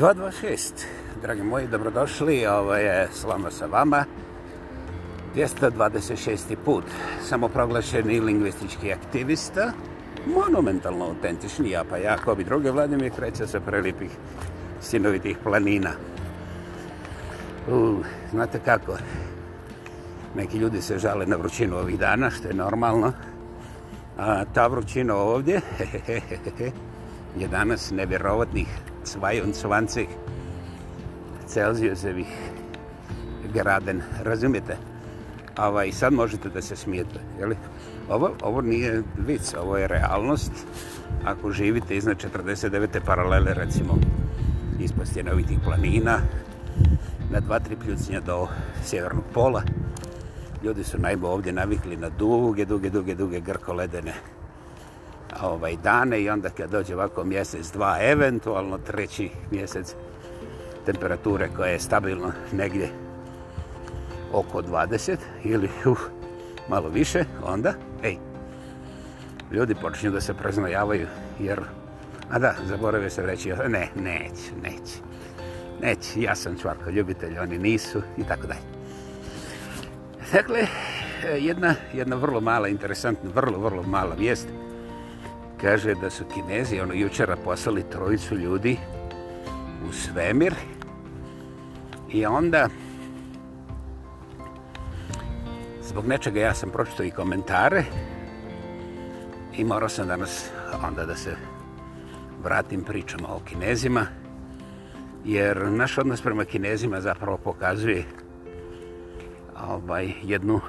226, dragi moji, dobrodošli, ovo je Slama sa vama, 226. put, samoproglašeni lingvistički aktivista, monumentalno autentični, ja pa ja, ko bi druge vlade mi kreće sa prelipih sinovitih planina. U, znate kako, neki ljudi se žale na vrućinu ovih dana, što je normalno, a ta vrućina ovdje, je danas nevjerovatnih 22 Celsiusevih graden, razumijete? Ava, ovaj, I sad možete da se smijete, jel? Ovo, ovo nije vic, ovo je realnost. Ako živite iznad 49. paralele, recimo, ispod stjenovitih planina, na dva, tri pljucnja do sjevernog pola, ljudi su najbolje ovdje navikli na duge, duge, duge, duge grko ledene ovaj dane i onda kad dođe ovako mjesec, dva, eventualno treći mjesec, temperature koja je stabilno negdje oko 20 ili uh, malo više, onda, ej, ljudi počinju da se preznajavaju, jer, a da, zaboravio sam reći, ne, neće, neće, neće, ja sam čvarko ljubitelj, oni nisu, i tako dalje. Dakle, jedna, jedna vrlo mala, interesantna, vrlo, vrlo mala vijest, kaže da su kinezi ono jučera poslali trojicu ljudi u svemir i onda zbog nečega ja sam pročito i komentare i morao sam danas onda da se vratim pričama o kinezima jer naš odnos prema kinezima zapravo pokazuje ovaj, jednu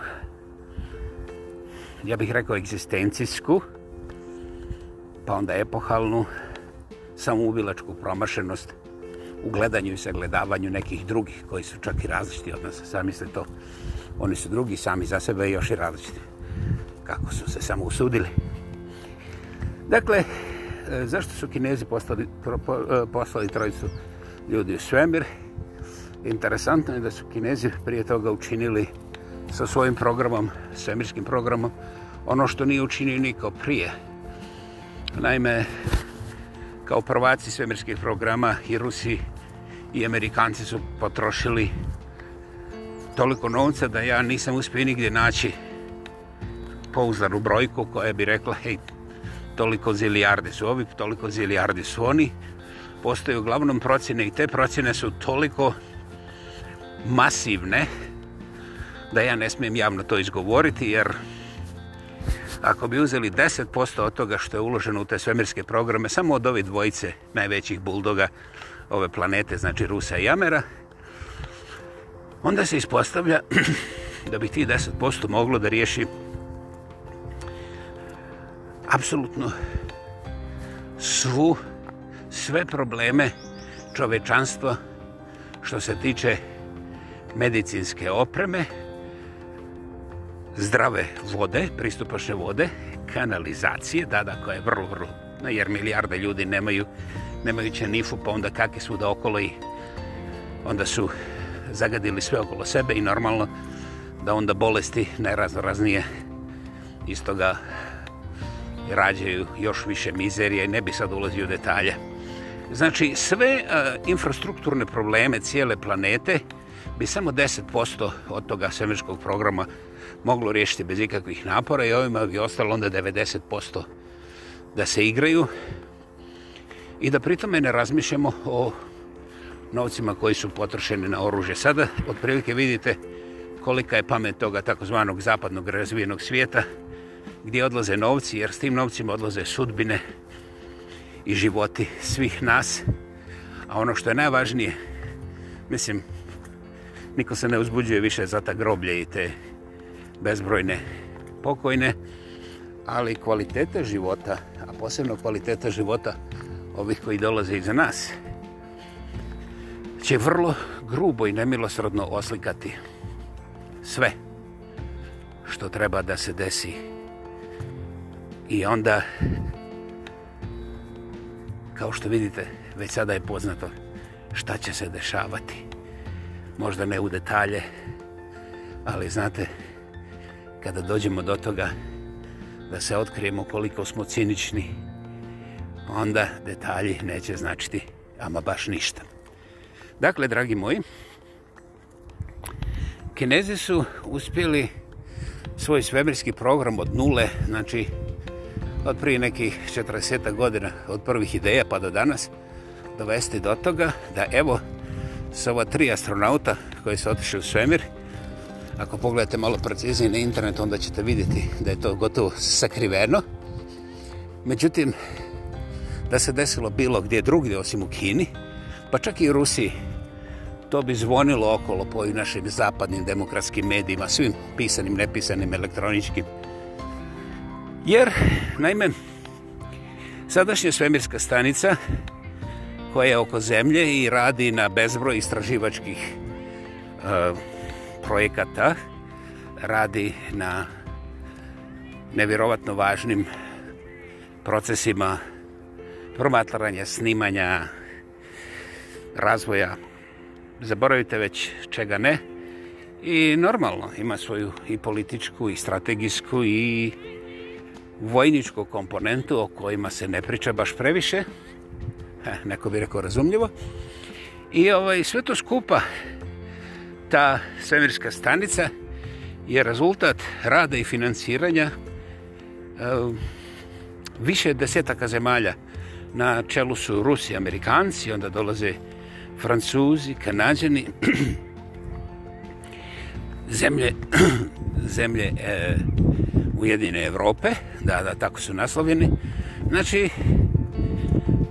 ja bih rekao egzistencijsku pa onda epohalnu samoubilačku promašenost u gledanju i sagledavanju nekih drugih koji su čak i različiti od nas. Sami ste to, oni su drugi sami za sebe i još i različiti. Kako su se samo usudili. Dakle, e, zašto su kinezi poslali, e, poslali trojicu ljudi u svemir? Interesantno je da su kinezi prije toga učinili sa svojim programom, svemirskim programom, ono što nije učinio niko prije. Naime, kao prvaci svemirskih programa i Rusi i Amerikanci su potrošili toliko novca da ja nisam uspio nigdje naći pouzdanu brojku koja bi rekla hej, toliko zilijarde su ovi, toliko zilijarde su oni. Postoje uglavnom procjene i te procjene su toliko masivne da ja ne smijem javno to izgovoriti jer ako bi uzeli 10% od toga što je uloženo u te svemirske programe, samo od ove dvojice najvećih buldoga ove planete, znači Rusa i Amera, onda se ispostavlja da bi ti 10% moglo da riješi apsolutno svu, sve probleme čovečanstva što se tiče medicinske opreme, zdrave vode, pristupačne vode, kanalizacije, da, da, koja je vrlo, vrlo, jer milijarde ljudi nemaju, nemaju će nifu, pa onda kake su da okolo i onda su zagadili sve okolo sebe i normalno da onda bolesti najraznoraznije iz toga rađaju još više mizerije i ne bi sad ulazio u detalje. Znači, sve uh, infrastrukturne probleme cijele planete uh, bi samo 10% od toga svemirskog programa moglo riješiti bez ikakvih napora i ovima bi ostalo onda 90% da se igraju i da pritome ne razmišljamo o novcima koji su potrošeni na oružje. Sada otprilike vidite kolika je pamet toga takozvanog zapadnog razvijenog svijeta gdje odlaze novci jer s tim novcima odlaze sudbine i životi svih nas. A ono što je najvažnije, mislim, niko se ne uzbuđuje više za ta groblje i te bezbrojne pokojne, ali kvaliteta života, a posebno kvaliteta života ovih koji dolaze iza nas, će vrlo grubo i nemilosrodno oslikati sve što treba da se desi. I onda, kao što vidite, već sada je poznato šta će se dešavati možda ne u detalje, ali znate, kada dođemo do toga da se otkrijemo koliko smo cinični, onda detalji neće značiti ama baš ništa. Dakle, dragi moji, Kinezi su uspjeli svoj svemirski program od nule, znači od prije nekih 40 godina, od prvih ideja pa do danas, dovesti do toga da evo sa ova tri astronauta koji su otišli u svemir. Ako pogledate malo preciznije na internet, onda ćete vidjeti da je to gotovo sakriveno. Međutim, da se desilo bilo gdje drugdje osim u Kini, pa čak i u Rusiji, to bi zvonilo okolo po našim zapadnim demokratskim medijima, svim pisanim, nepisanim, elektroničkim. Jer, naime, sadašnja svemirska stanica koja je oko zemlje i radi na bezbroj istraživačkih e, projekata, radi na nevjerovatno važnim procesima promatranja, snimanja, razvoja, zaboravite već čega ne, i normalno ima svoju i političku i strategijsku i vojničku komponentu o kojima se ne priča baš previše, neko bi rekao razumljivo. I ovaj, sve to skupa, ta svemirska stanica je rezultat rada i financiranja uh, više desetaka zemalja. Na čelu su Rusi i Amerikanci, onda dolaze Francuzi, Kanadjani, zemlje, zemlje uh, Ujedine Evrope, da, da, tako su naslovljeni. Znači,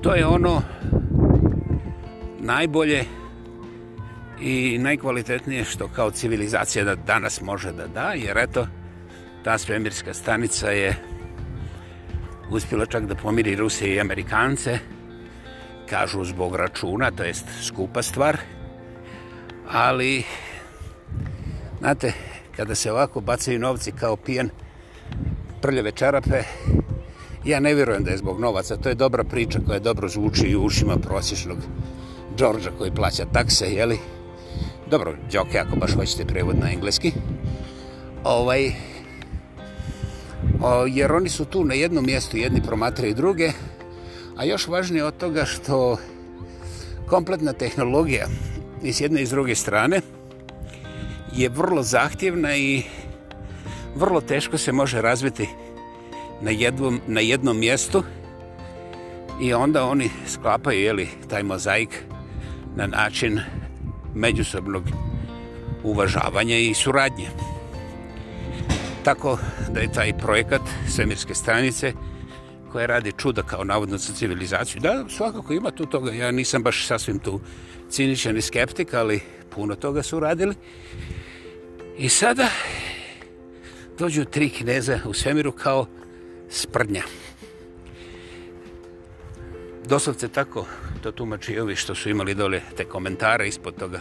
to je ono najbolje i najkvalitetnije što kao civilizacija da danas može da da, jer eto, ta svemirska stanica je uspjela čak da pomiri Rusije i Amerikance, kažu zbog računa, to jest skupa stvar, ali, znate, kada se ovako bacaju novci kao pijen prljave čarape, Ja ne vjerujem da je zbog novaca, to je dobra priča koja dobro zvuči i u ušima prosječnog Đorđa koji plaća takse, jeli? Dobro, Đoke, ako baš hoćete prevod na engleski. Ovaj, o, jer oni su tu na jednom mjestu, jedni promatraju druge, a još važnije od toga što kompletna tehnologija iz jedne i s druge strane je vrlo zahtjevna i vrlo teško se može razviti na, jednom, na jednom mjestu i onda oni sklapaju jeli, taj mozaik na način međusobnog uvažavanja i suradnje. Tako da je taj projekat Svemirske stranice koja radi čuda kao navodno za civilizaciju. Da, svakako ima tu toga. Ja nisam baš sasvim tu ciničan i skeptik, ali puno toga su uradili. I sada dođu tri kineza u svemiru kao sprdnja. Doslovce tako to tumači ovi što su imali dole te komentare ispod toga.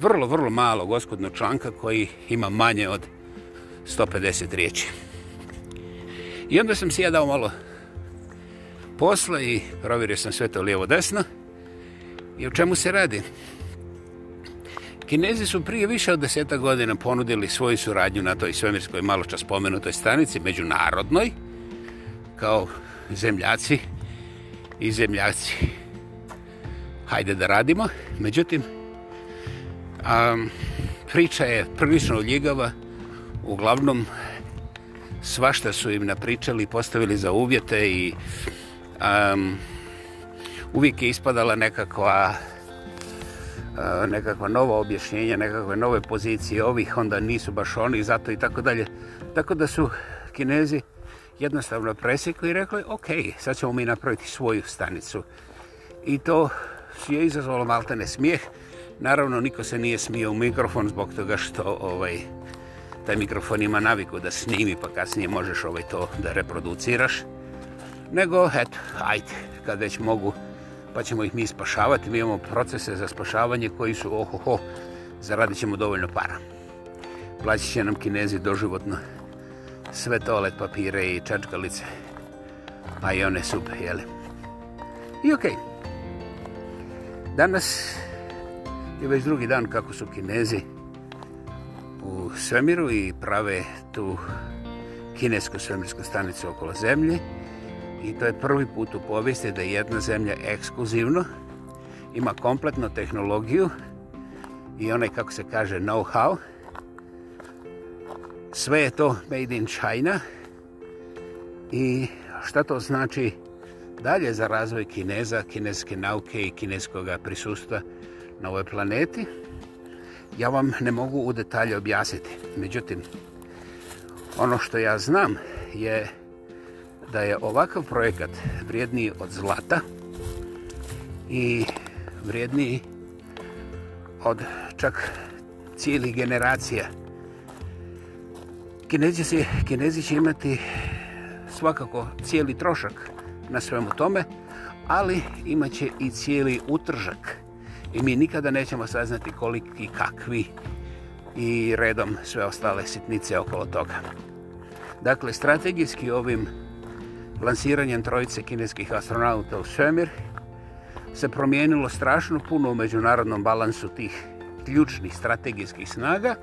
Vrlo, vrlo malo gospodnog članka koji ima manje od 150 riječi. I onda sam si ja dao malo posla i provirio sam sve to lijevo desno. I o čemu se radi? Kinezi su prije više od deseta godina ponudili svoju suradnju na toj svemirskoj maločas spomenutoj stanici, međunarodnoj, kao zemljaci i zemljaci. Hajde da radimo. Međutim, um, priča je prilično ljigava. Uglavnom, svašta su im napričali, postavili za uvjete i um, uvijek je ispadala nekakva nekakva nova objašnjenja, nekakve nove pozicije ovih, onda nisu baš oni, zato i tako dalje. Tako da su kinezi uh, jednostavno presekli i rekli, ok, sad ćemo mi napraviti svoju stanicu. I to je izazvalo maltene smijeh. Naravno, niko se nije smio u mikrofon zbog toga što ovaj, taj mikrofon ima naviku da snimi, pa kasnije možeš ovaj to da reproduciraš. Nego, eto, ajde, kad već mogu, pa ćemo ih mi spašavati. Mi imamo procese za spašavanje koji su, ohoho, oh, zaradit ćemo dovoljno para. Plaćit će nam kinezi doživotno sve toalet papire i čačkalice. Pa i one supe, jeli? I okej. Okay. Danas je već drugi dan kako su kinezi u svemiru i prave tu kinesku svemirsku stanicu okolo zemlje. I to je prvi put u povijesti da jedna zemlja ekskluzivno ima kompletnu tehnologiju i onaj, kako se kaže, know-how, sve je to made in China i šta to znači dalje za razvoj Kineza, kineske nauke i kineskog prisustva na ovoj planeti ja vam ne mogu u detalje objasniti međutim ono što ja znam je da je ovakav projekat vrijedniji od zlata i vrijedniji od čak cijelih generacija generacija Kinezi, se, Kinezi će imati svakako cijeli trošak na svemu tome, ali imaće i cijeli utržak. I mi nikada nećemo saznati koliki kakvi i redom sve ostale sitnice okolo toga. Dakle, strategijski ovim lansiranjem trojice kineskih astronauta u Svemir se promijenilo strašno puno u međunarodnom balansu tih ključnih strategijskih snaga.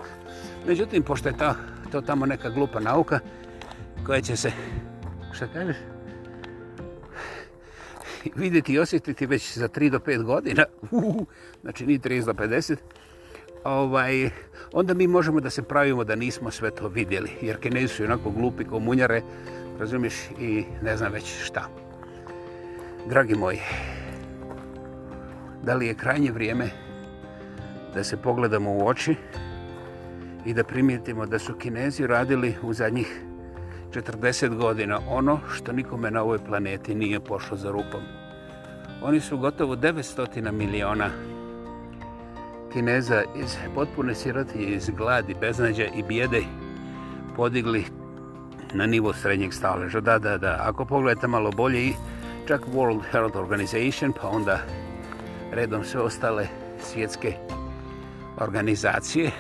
Međutim, pošto je ta to tamo neka glupa nauka koja će se, šta kažeš, vidjeti i osjetiti već za 3 do 5 godina, znači ni 30 do 50, ovaj, onda mi možemo da se pravimo da nismo sve to vidjeli, jer kinezi su onako glupi kao munjare, razumiješ, i ne znam već šta. Dragi moji, da li je krajnje vrijeme da se pogledamo u oči, i da primijetimo da su Kinezi radili u zadnjih 40 godina ono što nikome na ovoj planeti nije pošlo za rupom. Oni su gotovo 900 miliona Kineza iz potpune siroti, iz gladi, beznadja i bijede podigli na nivo srednjeg staleža. Da, da, da, ako pogledate malo bolje i čak World Health Organization, pa onda redom sve ostale svjetske organizacije,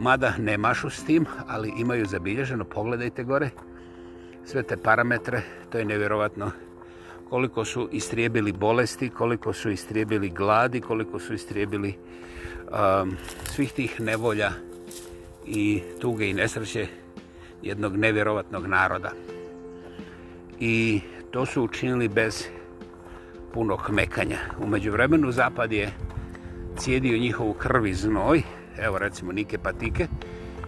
mada ne mašu s tim, ali imaju zabilježeno, pogledajte gore, sve te parametre, to je nevjerovatno koliko su istrijebili bolesti, koliko su istrijebili gladi, koliko su istrijebili um, svih tih nevolja i tuge i nesreće jednog nevjerovatnog naroda. I to su učinili bez puno hmekanja. Umeđu vremenu Zapad je cijedio njihovu krvi znoj, evo recimo Nike Patike,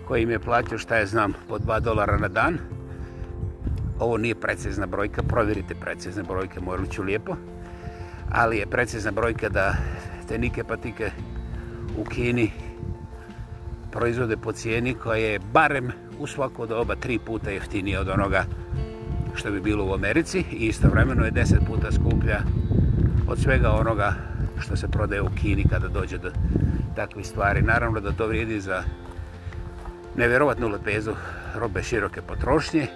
koji im je plaćao šta je znam po 2 dolara na dan. Ovo nije precizna brojka, provjerite precizne brojke, moram ću lijepo. Ali je precizna brojka da te Nike Patike u Kini proizvode po cijeni koja je barem u svako doba tri puta jeftinije od onoga što bi bilo u Americi i istovremeno je 10 puta skuplja od svega onoga što se prodaje u Kini kada dođe do, takvi stvari. Naravno da to vrijedi za nevjerovatnu lepezu robe široke potrošnje,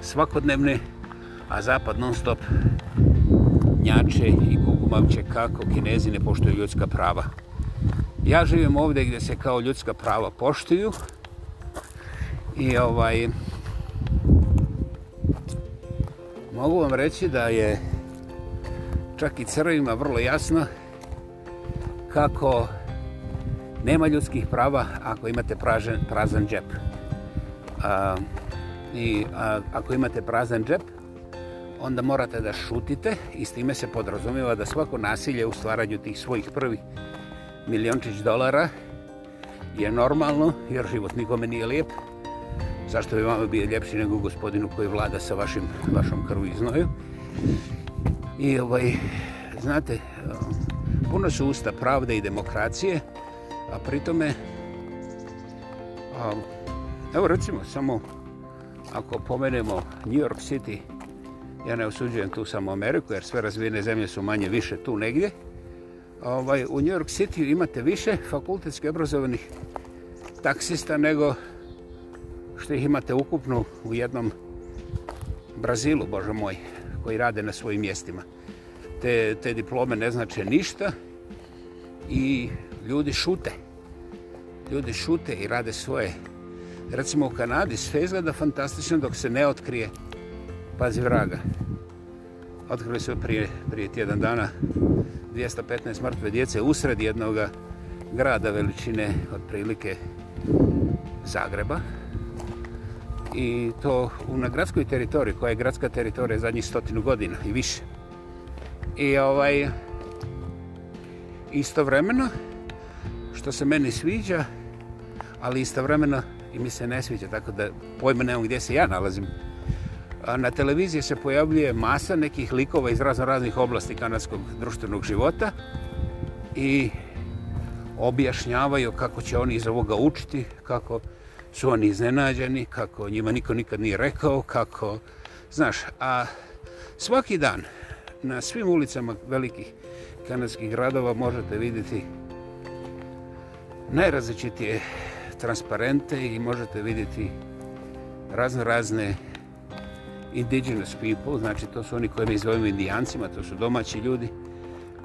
svakodnevne, a zapad non stop njače i kukumavče kako kinezi ne poštuju ljudska prava. Ja živim ovdje gdje se kao ljudska prava poštuju i ovaj mogu vam reći da je čak i crvima vrlo jasno kako Nema ljudskih prava ako imate pražen, prazan džep. A, I a, ako imate prazan džep, onda morate da šutite i s time se podrazumiva da svako nasilje u stvaranju tih svojih prvih miliončić dolara je normalno, jer život nikome nije lijep. Zašto bi vam bio ljepši nego gospodinu koji vlada sa vašim, vašom krvi i znoju? I ovaj, znate, puno su usta pravde i demokracije, A pritome, evo recimo, samo ako pomenemo New York City, ja ne osuđujem tu samo Ameriku, jer sve razvijene zemlje su manje više tu negdje. Ovaj, u New York City imate više fakultetski obrazovanih taksista nego što ih imate ukupno u jednom Brazilu, bože moj, koji rade na svojim mjestima. Te, te diplome ne znače ništa i ljudi šute. Ljudi šute i rade svoje. Recimo u Kanadi sve izgleda fantastično dok se ne otkrije. Pazi vraga. Otkrili su prije, prije tjedan dana 215 mrtve djece usred jednog grada veličine otprilike Zagreba. I to u na gradskoj teritoriji, koja je gradska teritorija zadnjih stotinu godina i više. I ovaj, istovremeno, vremeno, što se meni sviđa, ali istovremeno i mi se ne sviđa, tako da pojma nemam gdje se ja nalazim. Na televiziji se pojavljuje masa nekih likova iz razno raznih oblasti kanadskog društvenog života i objašnjavaju kako će oni iz ovoga učiti, kako su oni iznenađeni, kako njima niko nikad nije rekao, kako... Znaš, a svaki dan na svim ulicama velikih kanadskih gradova možete vidjeti najrazličitije transparente i možete vidjeti razno razne indigenous people, znači to su oni koje mi zovemo indijancima, to su domaći ljudi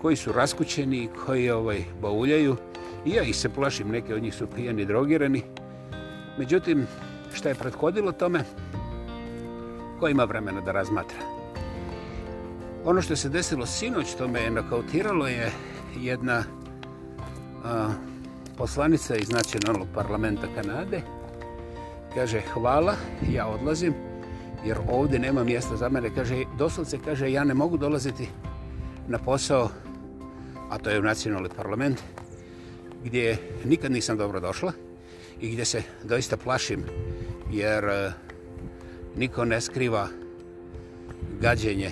koji su raskućeni i koji ovaj, bauljaju. I ja ih se plašim, neke od njih su pijani, drogirani. Međutim, šta je prethodilo tome? Ko ima vremena da razmatra? Ono što se desilo sinoć, to me je nakautiralo, je jedna a, poslanica iz nacionalnog parlamenta Kanade. Kaže, hvala, ja odlazim, jer ovdje nema mjesta za mene. Kaže, doslovce, kaže, ja ne mogu dolaziti na posao, a to je u nacionalni parlament, gdje nikad nisam dobro došla i gdje se doista plašim, jer e, niko ne skriva gađenje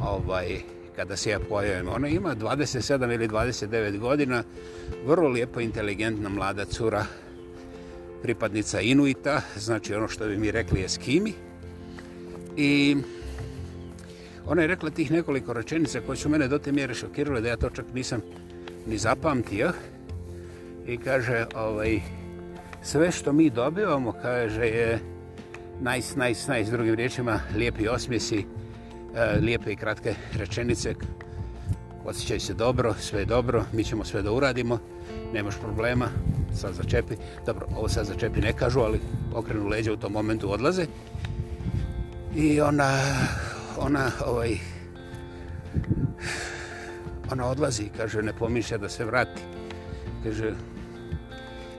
ovaj, kada se ja pojavim. Ona ima 27 ili 29 godina, vrlo lijepa, inteligentna mlada cura, pripadnica Inuita, znači ono što bi mi rekli Eskimi. I ona je rekla tih nekoliko rečenica koje su mene do te mjere šokirale da ja to čak nisam ni zapamtio. I kaže, ovaj, sve što mi dobivamo, kaže, je nice, nice, nice, drugim riječima, lijepi osmjesi, E, lijepe i kratke rečenice. Osjećaj se dobro, sve je dobro, mi ćemo sve da uradimo, nemaš problema, sad začepi. Dobro, ovo sad začepi ne kažu, ali okrenu leđa u tom momentu odlaze. I ona, ona, ovaj, ona odlazi, kaže, ne pomišlja da se vrati. Kaže,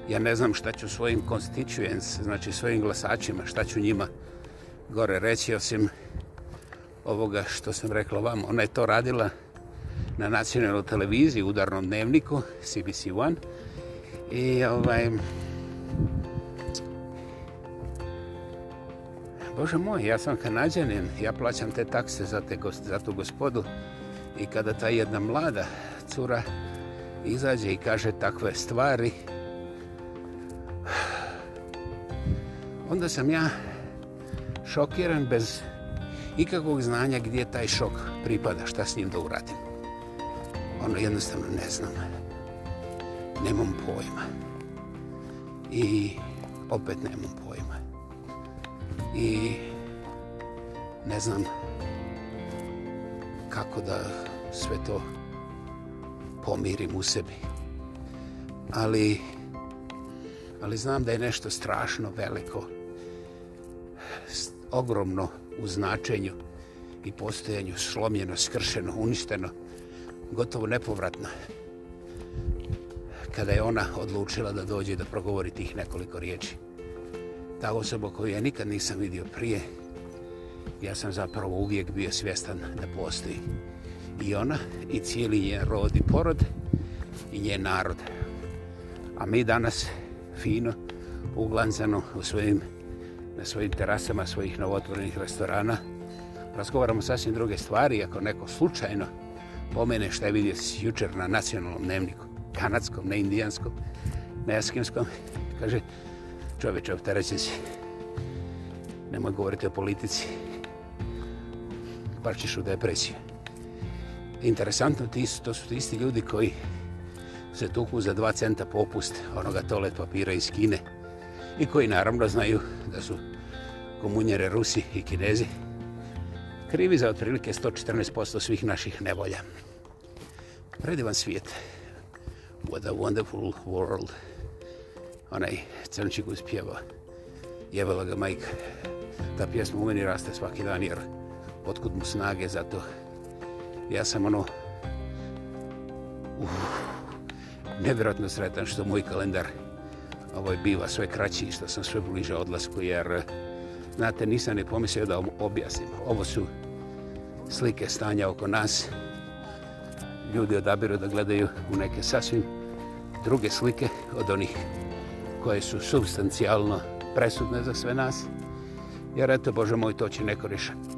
ja ne znam šta ću svojim constituents, znači svojim glasačima, šta ću njima gore reći, osim ovoga što sam rekla vam. Ona je to radila na nacionalnoj televiziji, udarnom dnevniku, CBC One. I ovaj... Bože moj, ja sam kanadjanin, ja plaćam te takse za, te, za tu gospodu i kada ta jedna mlada cura izađe i kaže takve stvari, onda sam ja šokiran bez ikakvog znanja gdje taj šok pripada, šta s njim da uradim. Ono jednostavno ne znam. Nemam pojma. I opet nemam pojma. I ne znam kako da sve to pomirim u sebi. Ali ali znam da je nešto strašno veliko ogromno u značenju i postojanju slomljeno, skršeno, uništeno, gotovo nepovratno. Kada je ona odlučila da dođe da progovori tih nekoliko riječi. Ta osoba koju ja nikad nisam vidio prije, ja sam zapravo uvijek bio svjestan da postoji. I ona, i cijeli njen rod i porod, i njen narod. A mi danas, fino, uglanzano u svojim na svojim terasama svojih novotvornih restorana. Razgovaramo sasvim druge stvari, ako neko slučajno pomene što je vidio jučer na nacionalnom dnevniku, kanadskom, ne indijanskom, ne jaskimskom, kaže, čovječe, obtereće si, nemoj govoriti o politici, pač ćeš u depresiju. Interesantno, ti su, to su ti isti ljudi koji se tuku za dva centa popust onoga toalet papira iz Kine i koji naravno znaju da su komunjere Rusi i Kinezi, krivi za otprilike 114% svih naših nevolja. Predivan svijet. What a wonderful world. Onaj crnčik uspjeva. Jebala ga majka. Ta pjesma u meni raste svaki dan, jer otkud mu snage za to. Ja sam ono... Uf, uh, nevjerojatno sretan što moj kalendar ovaj biva sve kraći i što sam sve bliže odlasku, jer... Uh, Znate, nisam ne pomislio da objasnim. Ovo su slike stanja oko nas. Ljudi odabiru da gledaju u neke sasvim druge slike od onih koje su substancijalno presudne za sve nas. Jer eto, Bože moj, to će neko rješati.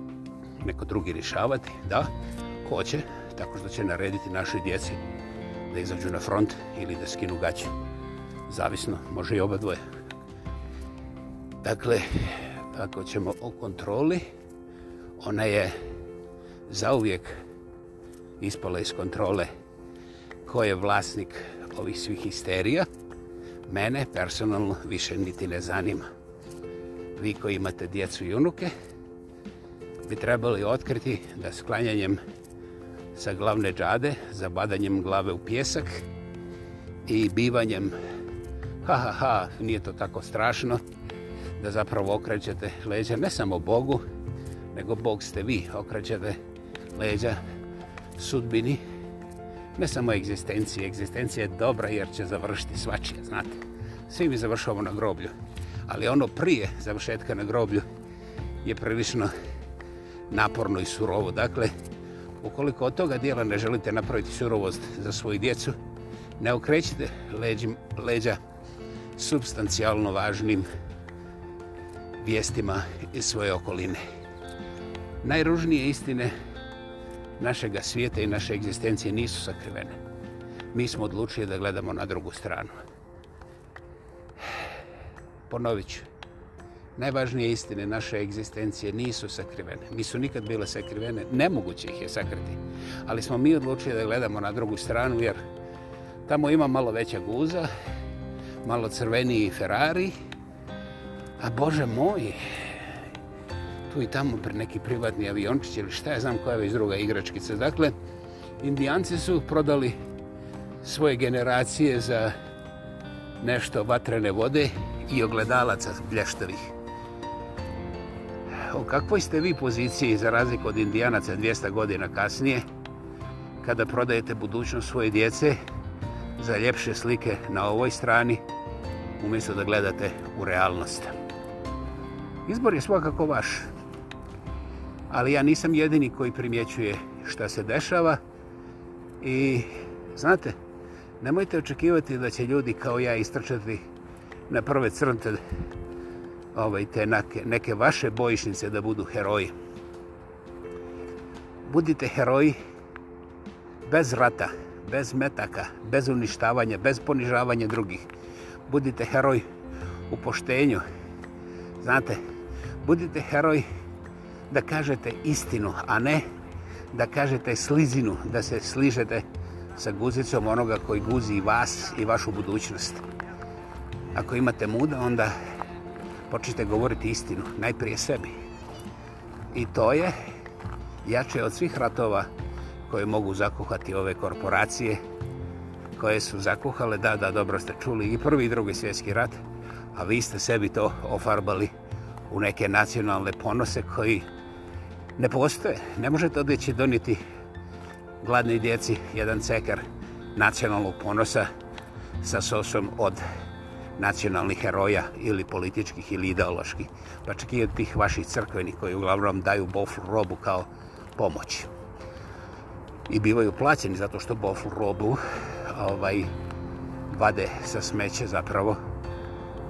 Neko drugi rješavati, da, hoće, tako što će narediti našoj djeci da izađu na front ili da skinu gaće. Zavisno, može i oba dvoje. Dakle, ako ćemo o kontroli, ona je zauvijek ispala iz kontrole ko je vlasnik ovih svih histerija. Mene personalno više niti ne zanima. Vi koji imate djecu i unuke bi trebali otkriti da sklanjanjem sa glavne džade, zabadanjem glave u pjesak i bivanjem ha, ha, ha, nije to tako strašno, da zapravo okrećete leđa ne samo Bogu, nego Bog ste vi, okrećete leđa sudbini, ne samo egzistenciji. Egzistencija je dobra jer će završiti svačije, znate. Svi mi završavamo na groblju, ali ono prije završetka na groblju je prilično naporno i surovo. Dakle, ukoliko od toga dijela ne želite napraviti surovost za svoju djecu, ne okrećite leđa substancijalno važnim vijestima iz svoje okoline. Najružnije istine našega svijeta i naše egzistencije nisu sakrivene. Mi smo odlučili da gledamo na drugu stranu. Ponovit ću. Najvažnije istine naše egzistencije nisu sakrivene. Nisu nikad bile sakrivene, nemoguće ih je sakriti. Ali smo mi odlučili da gledamo na drugu stranu jer tamo ima malo veća guza, malo crveniji Ferrari, A Bože moj, tu i tamo pre neki privatni aviončić ili šta ja znam koja je već druga igračkica. Dakle, indijanci su prodali svoje generacije za nešto vatrene vode i ogledalaca blještavih. O kakvoj ste vi poziciji za razliku od indijanaca 200 godina kasnije kada prodajete budućnost svoje djece za ljepše slike na ovoj strani umjesto da gledate u realnosti. Izbor je svakako vaš. Ali ja nisam jedini koji primjećuje šta se dešava. I znate, nemojte očekivati da će ljudi kao ja istračati na prve crnte ovaj, te neke, neke vaše bojišnice da budu heroji. Budite heroji bez rata, bez metaka, bez uništavanja, bez ponižavanja drugih. Budite heroj u poštenju. Znate, Budite heroj da kažete istinu, a ne da kažete slizinu, da se sližete sa guzicom onoga koji guzi vas i vašu budućnost. Ako imate muda, onda počnite govoriti istinu, najprije sebi. I to je jače od svih ratova koje mogu zakuhati ove korporacije koje su zakuhale, da, da, dobro ste čuli, i prvi i drugi svjetski rat, a vi ste sebi to ofarbali u neke nacionalne ponose koji ne postoje. Ne možete odjeći doniti gladnoj djeci jedan cekar nacionalnog ponosa sa sosom od nacionalnih heroja ili političkih ili ideoloških, pa čak i od tih vaših crkvenih koji uglavnom daju boflu robu kao pomoć. I bivaju plaćeni zato što boflu robu ovaj, vade sa smeće zapravo,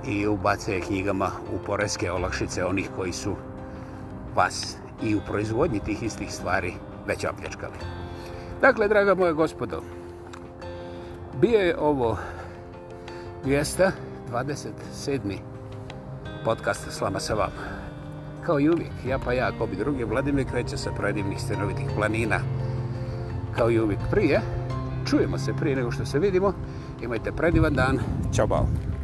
i ubacuje knjigama u poreske olakšice onih koji su vas i u proizvodnji tih istih stvari već opljačkali. Dakle, draga moja gospodo, bio je ovo 227. podcast Slama sa vama. Kao i uvijek, ja pa ja, ko bi drugi, Vladimir kreće sa predivnih stenovitih planina. Kao i uvijek prije, čujemo se prije nego što se vidimo. Imajte predivan dan. Ćao, bao.